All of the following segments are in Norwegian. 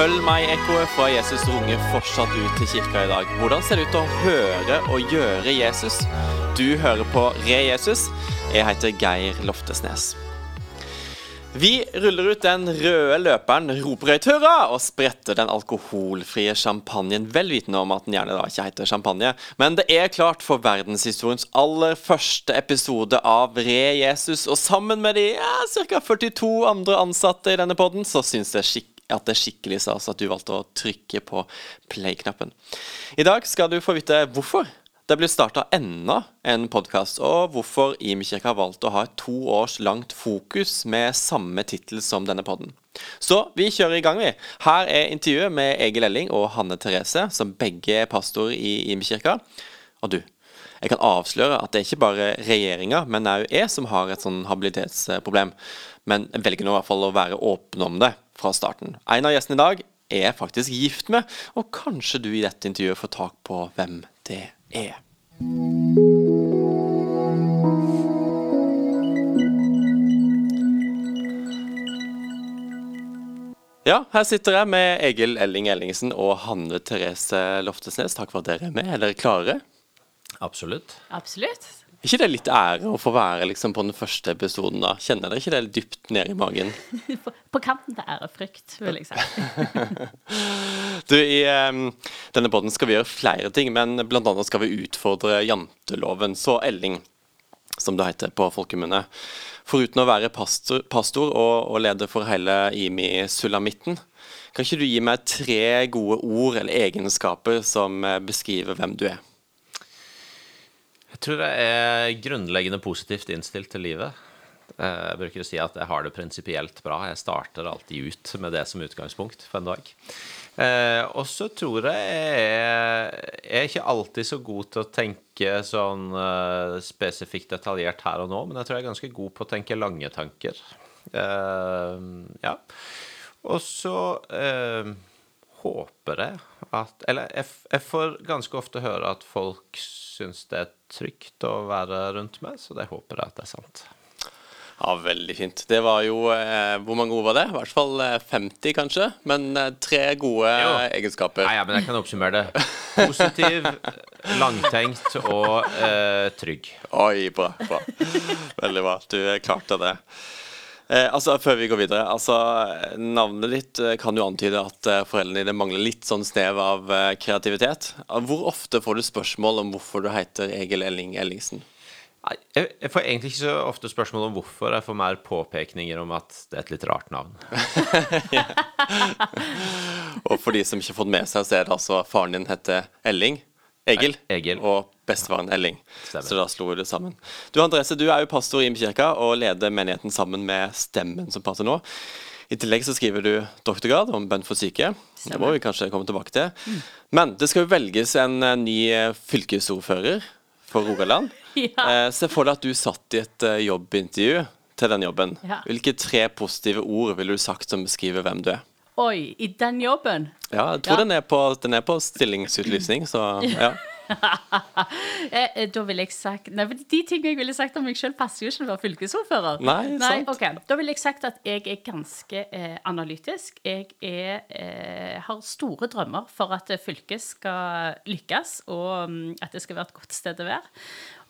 Følg meg, ekkoet fra Jesus runger fortsatt ut til kirka i dag. Hvordan ser det ut å høre og gjøre Jesus? Du hører på Re Jesus. Jeg heter Geir Loftesnes. Vi ruller ut den røde løperen, roper høyt hurra og spretter den alkoholfrie champagnen, vel vitende om at den gjerne da ikke heter champagne. Men det er klart for verdenshistoriens aller første episode av Re Jesus, og sammen med de ja, ca. 42 andre ansatte i denne podden, så syns jeg at det er skikkelig stas at du valgte å trykke på play-knappen. I dag skal du få vite hvorfor det blir starta enda en podkast, og hvorfor Imkirka har valgt å ha et to års langt fokus med samme tittel som denne podden. Så vi kjører i gang, vi. Her er intervjuet med Egil Elling og Hanne Therese, som begge er pastor i Imkirka. Og du, jeg kan avsløre at det er ikke bare regjeringa, men òg jeg som har et sånn habilitetsproblem. Men jeg velger nå i hvert fall å være åpen om det fra starten. En av gjestene i dag er faktisk gift med, og kanskje du i dette intervjuet får tak på hvem det er er. Ja, her sitter jeg med Egil Elling Ellingsen og Hanne Therese Loftesnes. Takk for at dere er med. Er dere klare? Absolutt. Absolutt. Er ikke det litt ære å få være liksom, på den første episoden? da? Kjenner dere ikke det dypt ned i magen? på, på, kanten til ærefrykt, vil jeg si. du, I um, denne poden skal vi gjøre flere ting, men bl.a. skal vi utfordre janteloven. Så Elling, som det heter på folkemunne. Foruten å være pastor, pastor og, og, leder for hele IMI-sulamitten, kan ikke du gi meg tre gode ord eller egenskaper som eh, beskriver hvem du er? Jeg tror jeg er grunnleggende positivt innstilt til livet. Eh, jeg bruker å si at jeg har det prinsipielt bra. Jeg starter alltid ut med det som utgangspunkt for en dag. Eh, og så tror jeg jeg er ikke alltid så god til å tenke sånn uh, spesifikt detaljert her og nå, men jeg tror jeg er ganske god på å tenke lange tanker. Ja. Og så håper jeg at Eller jeg, jeg får ganske ofte høre at folk syns det er trygt å være rundt meg, så det håper jeg at det er sant. Ja, Veldig fint. Det var jo eh, Hvor mange ord var det? I hvert fall 50, eh, kanskje. Men eh, tre gode jo. egenskaper. Nei, ja, men jeg kan oppsummere det. Positiv, langtenkt og eh, trygg. Oi, bra. bra. Veldig bra. Du klarte det. Eh, altså, Før vi går videre. altså, Navnet ditt eh, kan jo antyde at eh, foreldrene dine mangler litt sånn snev av eh, kreativitet. Hvor ofte får du spørsmål om hvorfor du heter Egil Elling Ellingsen? Nei, jeg, jeg, får egentlig ikke så ofte spørsmål om hvorfor. Jeg får mer påpekninger om at det er et litt rart navn. Og for de som ikke har fått med seg, så er det altså faren din heter Elling. Egil, Egil. og bestefaren Elling. Stemmer. Så da slo vi det sammen. Du Andrese, du er jo pastor i Imkirka og leder menigheten sammen med Stemmen som prater nå. I tillegg så skriver du doktorgrad om bønn for syke. Det må vi kanskje komme tilbake til. Mm. Men det skal jo velges en eh, ny eh, fylkesordfører for Rogaland. ja. eh, se for deg at du satt i et jobbintervju til den jobben. Ja. Hvilke tre positive ord ville du sagt som beskriver hvem du er? Oi, i den jobben? Ja, jeg tror ja. Den, er på, den, er på, stillingsutlysning, så ja. Eh, da ville jeg sagt Nei, for De tingene jeg ville sagt om meg sjøl, passer jo ikke til å være fylkesordfører. Nei, nei sant. Okay. Da ville jeg sagt at jeg er ganske eh, analytisk. Jeg er, eh, har store drømmer for at fylket skal lykkes, og um, at det skal være et godt sted å være.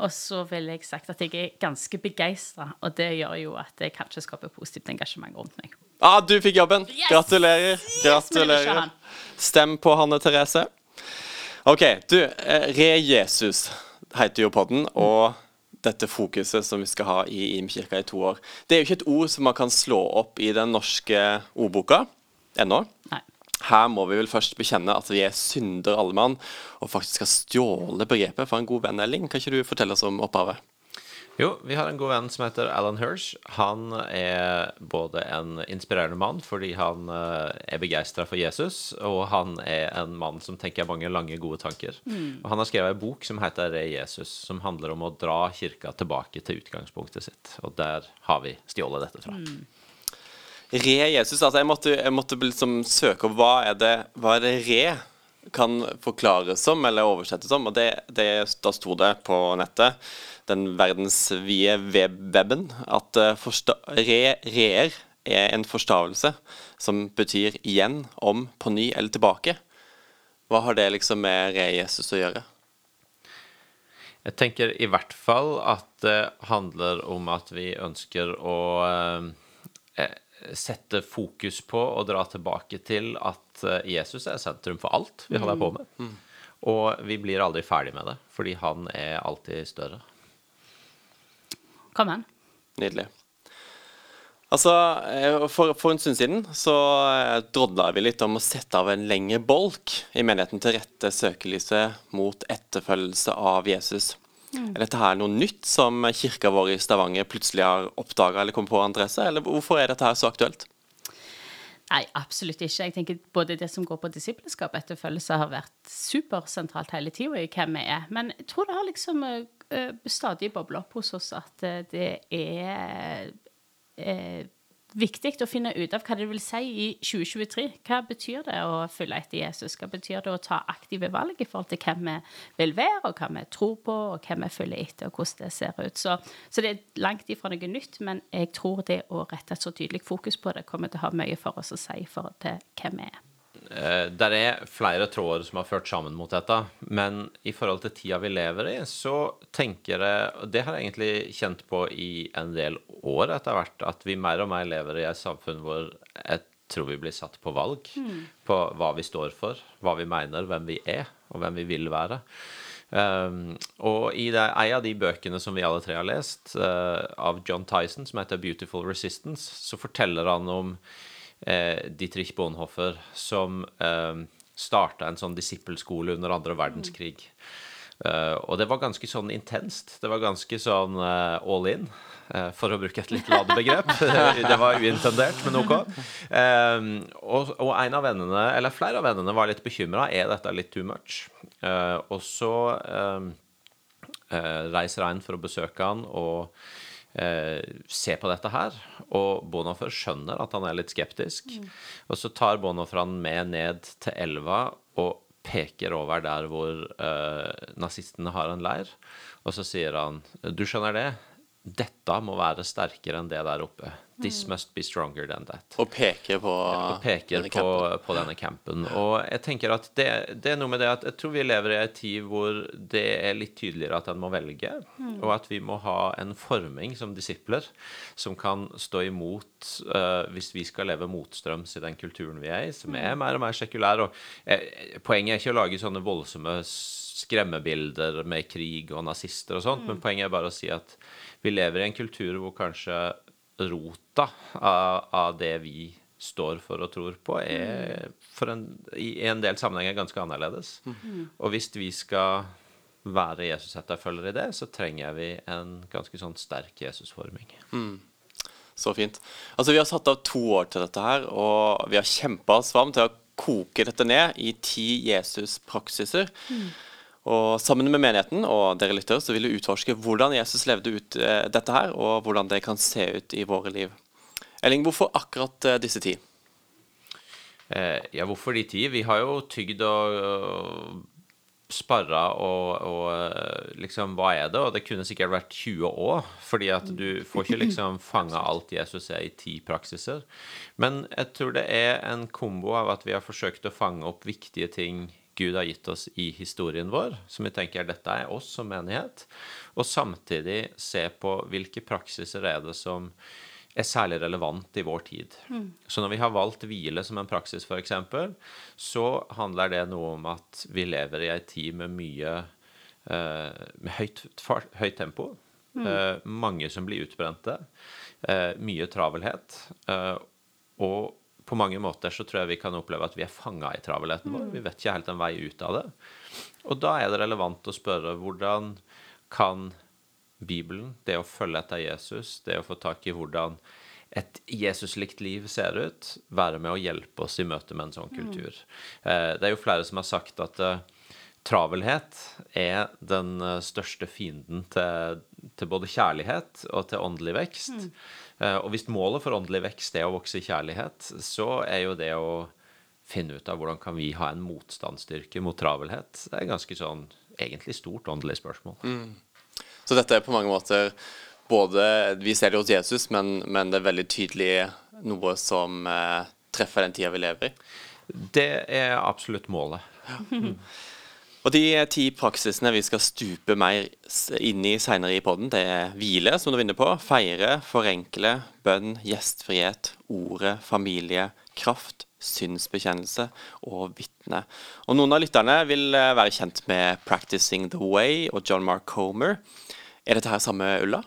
Og så ville jeg sagt at jeg er ganske begeistra, og det gjør jo at jeg kanskje skaper positivt engasjement rundt meg. Ah, du fikk jobben! Gratulerer. Gratulerer. Stem på Hanne Therese. OK, du. Eh, Re Jesus heter jo podden, og dette fokuset som vi skal ha i Imkirka i to år. Det er jo ikke et ord som man kan slå opp i den norske ordboka ennå. Nei. Her må vi vel først bekjenne at vi er synder alle mann, og faktisk har stjålet begrepet for en god venn, Elling. Kan ikke du fortelle oss om opphavet? Jo, vi har en god venn som heter Alan Hirsch. Han er både en inspirerende mann fordi han eh, er begeistra for Jesus, og han er en mann som tenker mange lange, gode tanker. Mm. Og han har skrevet en bok som heter Re Jesus, som handler om å dra kirka tilbake til utgangspunktet sitt. Og der har vi stjålet dette fra. Mm. Re Jesus, altså jeg måtte, jeg måtte liksom søke opp hva er det, hva er det re kan forklares som, eller oversettes som, og det, det, da sto det på nettet den verdensvide weben at uh, re, reer er en forstavelse som betyr igjen, om, på ny eller tilbake. Hva har det liksom med re Jesus å gjøre? Jeg tenker i hvert fall at det handler om at vi ønsker å eh, sette fokus på og dra tilbake til at eh, Jesus er sentrum for alt vi holder på med. Mm. Og vi blir aldri ferdig med det, fordi han er alltid større. Kom an. Nydelig. Altså, eh, for, for, en stund siden så eh, drodla vi litt om å sette av en lengre bolk i menigheten til rette søkelyset mot etterfølgelse av Jesus. Mm. Er dette her noe nytt som kirka vår i Stavanger plutselig har oppdaga eller kommet på, Andrese? Eller hvorfor er dette her så aktuelt? Nei, absolutt ikke. Jeg tenker Både det som går på disippelskap etterfølgelse, har vært supersentralt hele tida i hvem vi er. Men jeg tror det har liksom uh, stadig bobla opp hos oss at det er eh, viktig å finne ut av hva det vil si i 2023. Hva betyr det å følge etter Jesus? Hva betyr det å ta aktive valg i forhold til hvem vi vil være, og hva vi tror på, og hvem vi følger etter, og hvordan det ser ut. Så, så det er langt ifra noe nytt, men jeg tror det å rette et så tydelig fokus på det kommer til å ha mye for oss å si i forhold til hvem vi er. Eh, der er flere tråder som har ført sammen mot dette, men i forhold til tida vi lever i, så tenker jeg Det har jeg egentlig kjent på i en del år etter hvert, at vi mer og mer lever i et samfunn hvor jeg tror vi blir satt på valg mm. på hva vi står for, hva vi mener, hvem vi er, og hvem vi vil være. Um, og i det, en av de bøkene som vi alle tre har lest, uh, av John Tyson, som heter 'Beautiful Resistance', så forteller han om Dietrich Bonhoeffer, som eh, starta en sånn disippelskole under andre verdenskrig. Uh, og det var ganske sånn intenst. Det var ganske sånn uh, all in, uh, for å bruke et litt ladebegrep. det var uintendert, men OK. Og, og, en av vennene, eller flere av vennene var litt bekymra. Er dette litt too much? og så reiser en for å besøke han og eh, se på dette her. Og Bonhoeffer skjønner at han er litt skeptisk. Mm. Og så tar Bonhoeffer han med ned til elva og peker over der hvor eh, nazistene har en leir. Og så sier han Du skjønner det? Dette må være sterkere enn det der oppe. This must be stronger than that. Og peker på, og peker denne, på, campen. på denne campen. Og jeg tenker at det, det, er noe med det at jeg tror vi lever i en tid hvor det er litt tydeligere at en må velge, mm. og at vi må ha en forming som disipler som kan stå imot uh, hvis vi skal leve motstrøms i den kulturen vi er i, som er mm. mer og mer sekulær. Og, eh, poenget er ikke å lage sånne voldsomme skremmebilder med krig og nazister og sånt, mm. men poenget er bare å si at vi lever i en kultur hvor kanskje rota av, av, det vi står for og tror på, er for en, i en del sammenhenger ganske annerledes. Mm. Og hvis vi skal være Jesus-etterfølgere i det, så trenger vi en ganske sånn sterk Jesus-forming. Mm. Så fint. Altså, Vi har satt av to år til dette her, og vi har kjempa oss fram til å koke dette ned i ti Jesus-praksiser. Mm. Og Sammen med menigheten og dere lyttere så vil vi utforske hvordan Jesus levde ut eh, dette her, og hvordan det kan se ut i våre liv. Elling, hvorfor akkurat eh, disse ti? Eh, ja, hvorfor de ti? Vi har jo tygd og, sparra og, og, liksom Hva er det? Og det kunne sikkert vært 20 år, fordi at du får ikke liksom fanga alt Jesus er i ti praksiser. Men jeg tror det er en kombo av at vi har forsøkt å fange opp viktige ting Gud har gitt oss i historien vår, som vi tenker dette er oss som menighet, og samtidig se på hvilke praksiser er det som er særlig relevant i vår tid. Mm. Så når vi har valgt hvile som en praksis, f.eks., så handler det noe om at vi lever i ei tid med mye eh, med høyt, høyt tempo. Mm. Eh, mange som blir utbrente. Eh, mye travelhet. Eh, og på mange måter så tror jeg vi kan oppleve at vi er fanga i travelheten vår. Vi vet ikke helt en vei ut av det. Og da er det relevant å spørre hvordan kan Bibelen, det å følge etter Jesus, det å få tak i hvordan et Jesuslikt liv ser ut, være med å hjelpe oss i møte med en sånn kultur. Eh, det er jo flere som har sagt at eh, travelhet er den eh, største fienden til, til, både kjærlighet og til åndelig vekst. Mm. Eh, og hvis målet for åndelig vekst er å vokse i kjærlighet, så er jo det å finne ut av hvordan kan vi ha en motstandsstyrke mot travelhet, det er ganske sånn egentlig stort åndelig spørsmål. Mm. Så dette er på mange måter både Vi ser det hos Jesus, men, men det er veldig tydelig noe som eh, treffer den tida vi lever i. Det er absolutt målet. Og de ti praksisene vi skal stupe mer inn i seinere i poden, det er hvile, som du var på, feire, forenkle, bønn, gjestfrihet, ordet, familie, kraft, synsbekjennelse og vitne. Og noen av lytterne vil eh, være kjent med 'Practicing the Way' og John Mark Comer. Er dette her samme Ulla?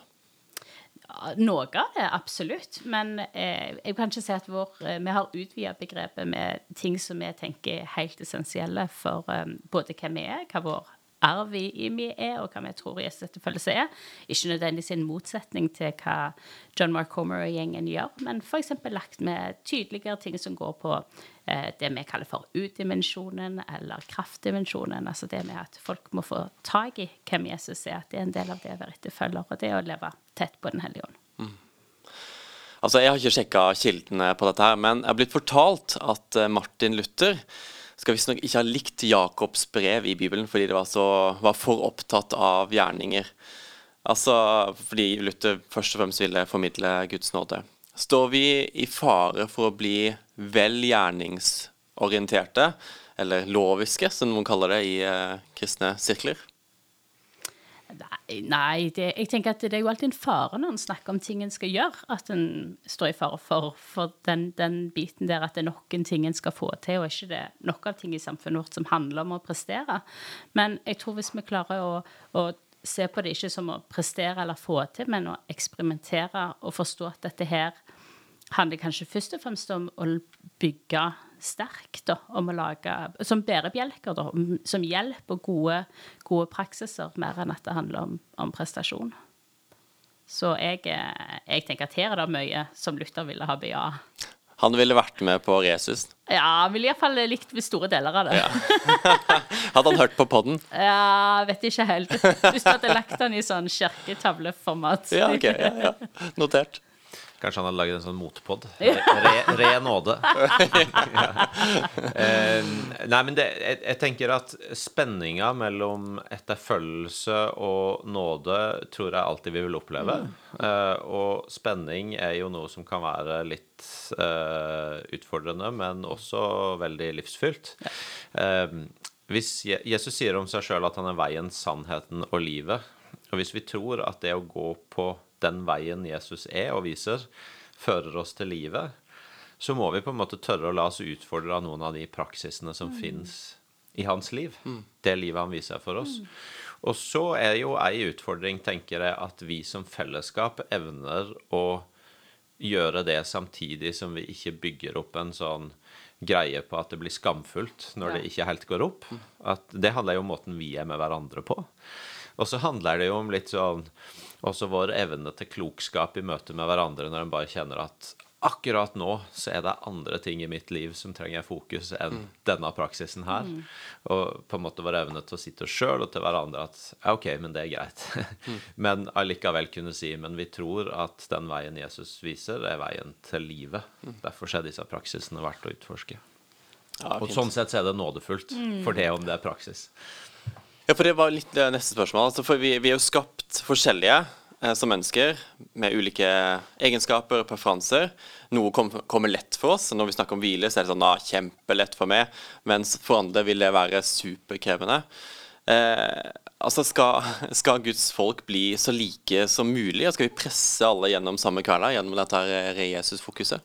Noe av det, absolutt. Men eh, jeg kan ikke si at vår, eh, vi har utvida begrepet med ting som vi tenker er helt essensielle for eh, både hvem vi er, hva vår arv i, i vi er, og hva vi tror Jesus etterfølgelse er. Ikke nødvendigvis en motsetning til hva John Mark Homer og gjengen gjør, men f.eks. lagt med tydeligere ting som går på eh, det vi kaller for utdimensjonen, eller kraftdimensjonen. Altså det med at folk må få tak i hvem Jesus er, at det er en del av det å være etterfølger, og det å leve tett på Den hellige ånd. Altså, Jeg har ikke sjekka kildene på dette, her, men jeg har blitt fortalt at eh, Martin Luther skal visstnok ikke ha likt Jakobs brev i Bibelen fordi det var, så, var for opptatt av gjerninger. Altså fordi Luther først og fremst ville formidle Guds nåde. Står vi i fare for å bli vel gjerningsorienterte, eller loviske, som noen kaller det i eh, kristne sirkler? Nei, det, jeg tenker at det er jo alltid en fare når en snakker om ting en skal gjøre, at en står i fare for, for den, den, biten der at det er noen ting en skal få til, og ikke det er nok av ting i samfunnet vårt som handler om å prestere. Men jeg tror hvis vi klarer å, å se på det ikke som å prestere eller få til, men å eksperimentere og forstå at dette her handler kanskje først og fremst om å bygge sterkt, da, om å lage Som bærebjelker, da, som hjelp og gode, gode praksiser, mer enn at det handler om, om prestasjon. Så jeg, eh, jeg, tenker at her er det mye som Luther ville ha beja. Han ville vært med på Resus? Ja, han ville iallfall likt store deler av det. Ja. hadde han hørt på podden? Ja, vet ikke helt. Hvis du hadde lagt han i sånn kirketavleformat. Ja, ok. Ja, ja. Notert. Kanskje han hadde laget en sånn motpod. Re, re, nåde. eh, nei, men det, jeg, jeg, tenker at spenninga mellom etterfølgelse og nåde tror jeg alltid vi vil oppleve. Eh, og spenning er jo noe som kan være litt eh, utfordrende, men også veldig livsfylt. Eh, hvis Jesus sier om seg sjøl at han er veien, sannheten og livet, og hvis vi tror at det å gå på den veien Jesus er og viser, fører oss til livet, så må vi på en måte tørre å la oss utfordre av noen av de praksisene som mm. fins i hans liv. Mm. Det livet han viser for oss. Mm. Og så er jo ei utfordring, tenker jeg, at vi som fellesskap evner å gjøre det samtidig som vi ikke bygger opp en sånn greie på at det blir skamfullt når ja. det ikke helt går opp. Mm. At det handler jo om måten vi er med hverandre på. Og så handler det jo om litt sånn også vår evne til klokskap i møte med hverandre når en bare kjenner at akkurat nå så er det andre ting i mitt liv som trenger fokus enn mm. denne praksisen her. Mm. Og på en måte vår evne til å sitte oss sjøl og til hverandre at ja, OK, men det er greit. mm. Men allikevel kunne si men vi tror at den veien Jesus viser, er veien til livet. Mm. Derfor er disse praksisene verdt å utforske. Ja, og sånn sett så er det nådefullt mm. for det om det er praksis. Ja, for det var litt det neste spørsmål. Altså, for vi, vi, er jo skapt forskjellige eh, som mennesker, med ulike egenskaper og preferanser. Noe kom, kommer lett for oss. Når vi snakker om hvile, så er det sånn ah, kjempelett for meg. Mens for andre vil det være superkrevende. Eh, altså skal, skal, Guds folk bli så like som mulig? Og skal vi presse alle gjennom samme kvelder, gjennom dette re-Jesus-fokuset?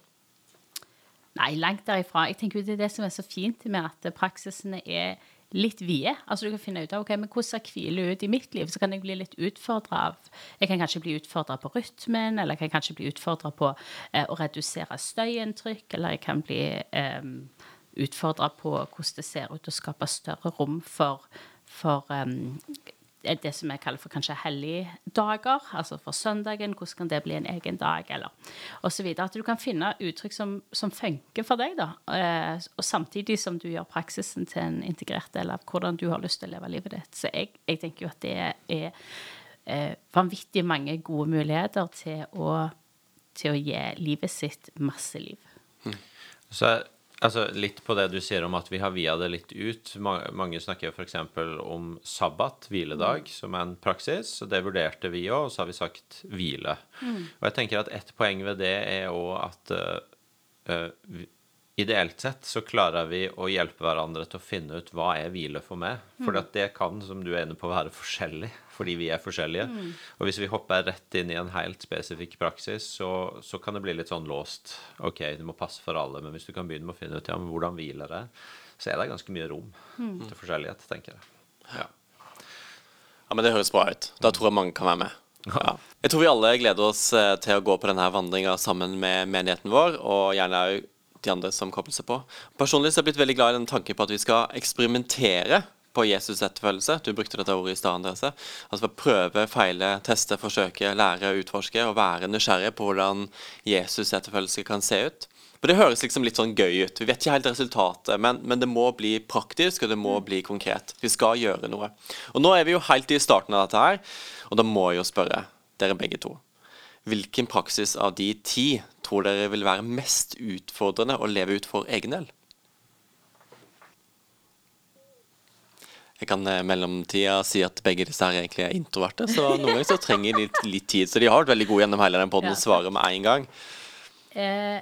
Nei, langt derifra. Jeg tenker Det er det som er så fint med at praksisene er litt vide. Altså du kan finne ut av ok, men hvordan ser hvile ut i mitt liv. Så kan jeg bli litt utfordra av Jeg kan kanskje bli utfordra på rytmen, eller jeg kan kanskje bli utfordra på eh, å redusere støyinntrykk, eller jeg kan bli eh, utfordra på hvordan det ser ut å skape større rom for, for um, det som jeg kaller for kanskje helligdager, altså for søndagen, hvordan kan det bli en egen dag, eller osv. At du kan finne uttrykk som, som funker for deg, da, eh, og samtidig som du gjør praksisen til en integrert del av hvordan du har lyst til å leve livet ditt. Så jeg, jeg tenker jo at det er eh, vanvittig mange gode muligheter til å, til å gi livet sitt masse liv. Så Altså Litt på det du sier om at vi har via det litt ut. Mange snakker f.eks. om sabbat, hviledag, mm. som er en praksis. og Det vurderte vi òg, og så har vi sagt hvile. Mm. Og jeg tenker at et poeng ved det er òg at uh, ideelt sett så klarer vi å hjelpe hverandre til å finne ut hva er hvile for meg. For det kan, som du er inne på, være forskjellig fordi vi er forskjellige. Mm. Og hvis vi hopper rett inn i en helt spesifikk praksis, så, så, kan det bli litt sånn låst. OK, det må passe for alle, men hvis du kan begynne med å finne ut ja, men hvordan hviler det, så er det ganske mye rom mm. til forskjellighet, tenker jeg. Ja. ja, men det høres bra ut. Da tror jeg mange kan være med. Ja. Jeg tror vi alle gleder oss eh, til å gå på denne vandringa sammen med menigheten vår, og gjerne òg de andre som kobler seg på. Personlig så har jeg blitt veldig glad i den tanken på at vi skal eksperimentere på Jesus' etterfølgelse. Du brukte dette ordet i stad, Andrese. Altså prøve, feile, teste, forsøke, lære, utforske og være nysgjerrig på hvordan Jesus' etterfølgelse kan se ut. For Det høres liksom litt sånn gøy ut. Vi vet ikke helt resultatet, men, men, det må bli praktisk, og det må bli konkret. Vi skal gjøre noe. Og Nå er vi jo helt i starten av dette her, og da må jeg jo spørre dere begge to. Hvilken praksis av de ti tror dere vil være mest utfordrende å leve ut for egen del? Jeg kan eh, mellomtida si at begge disse her egentlig er introverte, så noen ganger så trenger de litt, litt, tid. Så de har vært veldig gode gjennom hele den poden ja. svare med en gang. Eh,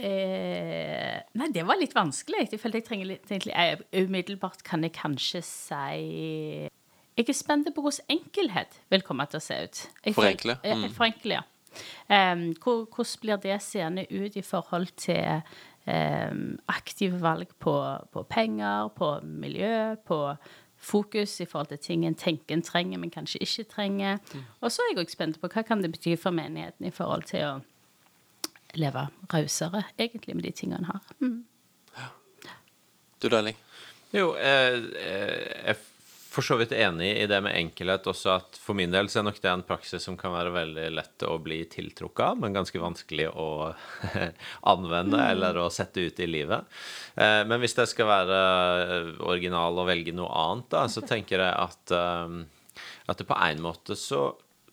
eh, nei, det var litt vanskelig. Jeg følte jeg trenger litt egentlig, jeg, Umiddelbart kan jeg kanskje si Jeg er spent på hvordan enkelhet vil komme til å se ut. forenkle? Mm. Forenkle, ja. Um, hvordan blir det seende ut i forhold til eh, aktive valg på, på, penger, på miljø, på fokus i forhold til ting en tenker en trenger, men kanskje ikke trenger. Mm. Og så er jeg òg spent på hva kan det bety for menigheten i forhold til å leve rausere, egentlig, med de tingene en har. Mm. Ja. Du Darling? Jo, jeg eh, jeg for så vidt enig i det med enkelhet også, at for min del så er nok det en praksis som kan være veldig lett å bli tiltrukket av, men ganske vanskelig å anvende mm. eller å sette ut i livet. Eh, men hvis jeg skal være original og velge noe annet, da, så tenker jeg at, eh, at det på en måte så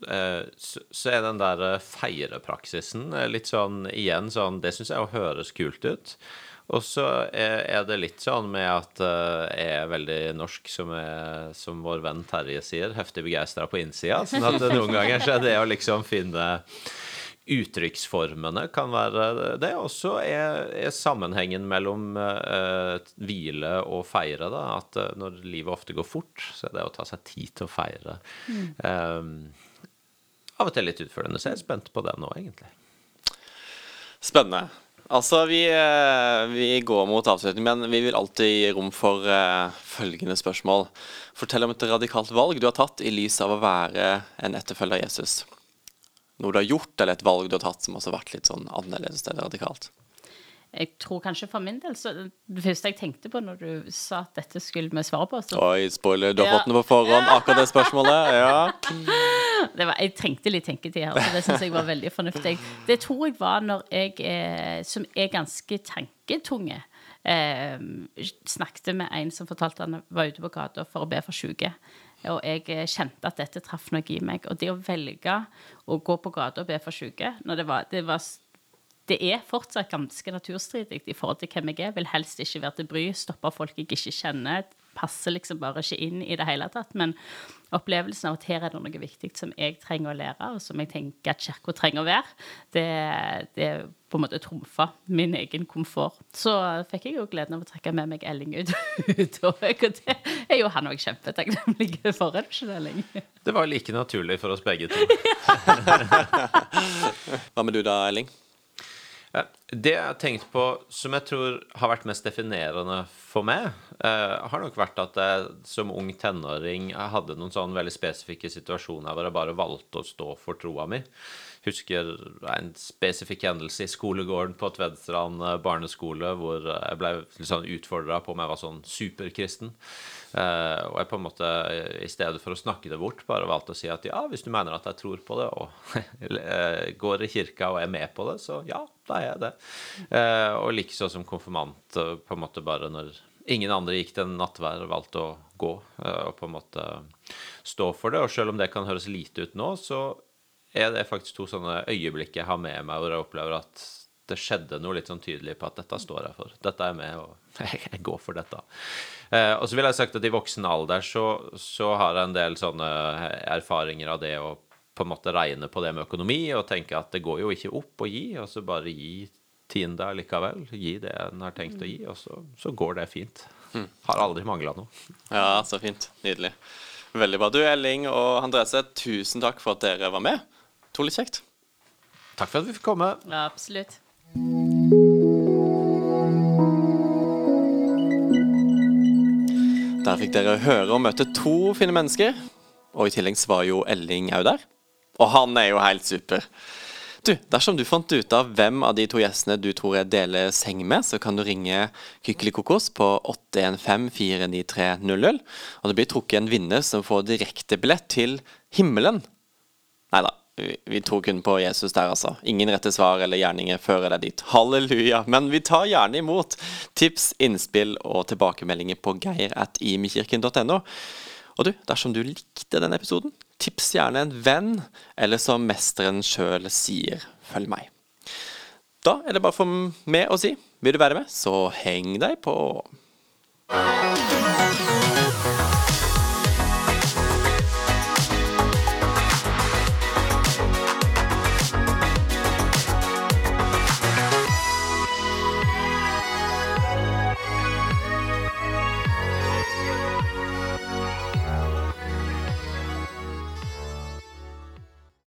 eh, så er den der feire-praksisen litt sånn igjen sånn Det syns jeg høres kult ut. Og så er det litt sånn med at eh, jeg er veldig norsk, som, er, som vår venn Terje sier, heftig begeistra på innsida. Sånn at noen ganger så er det å liksom finne uttrykksformene kan være det. Og så er, er, sammenhengen mellom uh, hvile og feire, da, at uh, når livet ofte går fort, så er det å ta seg tid til å feire mm. um, av og til litt utførende. Så jeg er spent på det nå, egentlig. Spennende. Altså, vi, eh, vi, går mot avslutning, men vi vil alltid gi rom for uh, følgende spørsmål. Fortell om et radikalt valg du har tatt i lys av å være en etterfølger av Jesus. Noe du har gjort, eller et valg du har tatt som også har vært litt sånn annerledes eller radikalt. Jeg tror kanskje for min del så Det første jeg tenkte på når du sa at dette skulle vi svare på så, Oi, spoiler. Du har ja. fått den på forhånd, akkurat det spørsmålet. Ja. Det var, jeg trengte litt tenketid her, så det syns jeg var veldig fornuftig. Det tror jeg var når jeg, eh, som er ganske tanketunge, eh, snakket med en som fortalte han var ute på gata for å be for syke. Og jeg eh, kjente at dette traff noe i meg. Og det å velge å gå på gata og be for syke når det var, det var det er fortsatt ganske naturstridig i forhold til hvem jeg er. Vil helst ikke være til bry, stoppe folk jeg ikke kjenner. Passer liksom bare ikke inn i det hele tatt. Men opplevelsen av at her er det noe viktig som jeg trenger å lære, og som jeg tenker at kirka trenger å være, det, det på en måte trumfa min egen komfort. Så fikk jeg jo gleden av å trekke med meg Elling ut. og det er jo han òg kjempetakknemlig for, er det ikke det, Elling? Det var like naturlig for oss begge to. Hva med du da, Elling? Det jeg har tenkt på som jeg tror har vært mest definerende for meg, eh, har nok vært at jeg som ung tenåring hadde noen sånn veldig spesifikke situasjoner hvor jeg bare valgte å stå for troa mi husker en spesifikk hendelse i skolegården på Tvedstrand eh, barneskole hvor jeg ble liksom utfordra på om jeg var sånn superkristen. Uh, og jeg på en måte, i stedet for å snakke det bort, bare valgte å si at ja, hvis du mener at jeg tror på det, og går i kirka og er med på det, så ja, da er jeg det. Og likeså som konfirmant, på en måte bare når ingen andre gikk til nattvær, valgte å gå og på en måte stå for det. Og selv om det kan høres lite ut nå, så er det faktisk to sånne øyeblikk jeg har med meg hvor jeg opplever at det skjedde noe litt sånn tydelig på at dette står jeg for. Dette er med, og jeg går for dette. Eh, og så vil jeg sagt at i voksen alder så, så har jeg en del sånne erfaringer av det å på en måte regne på det med økonomi og tenke at det går jo ikke opp å gi, og så bare gi tiende likevel. Gi det en har tenkt å gi, og så, så går det fint. Har aldri mangla noe. Ja, så fint. Nydelig. Veldig bra. Du, Elling og Andrese, tusen takk for at dere var med. Utrolig kjekt. Takk for at vi fikk komme. Ja, absolutt. Der fikk dere høre og møte to fine mennesker. Og i tillegg var jo Elling òg der. Og han er jo helt super. Du, Dersom du fant ut av hvem av de to gjestene du tror jeg deler seng med, så kan du ringe Kykelikokos på 815-49300. Og det blir trukket en vinner som får direktebillett til himmelen. Nei da, vi, tror kun på Jesus der, altså. Ingen rette svar eller gjerninger fører deg dit. Halleluja. Men vi tar gjerne imot tips, innspill og tilbakemeldinger på geir.imekirken.no. Og du, dersom du likte denne episoden, tips gjerne en venn, eller som mesteren sjøl sier, følg meg. Da er det bare for meg å si, vil du være med, så heng deg på.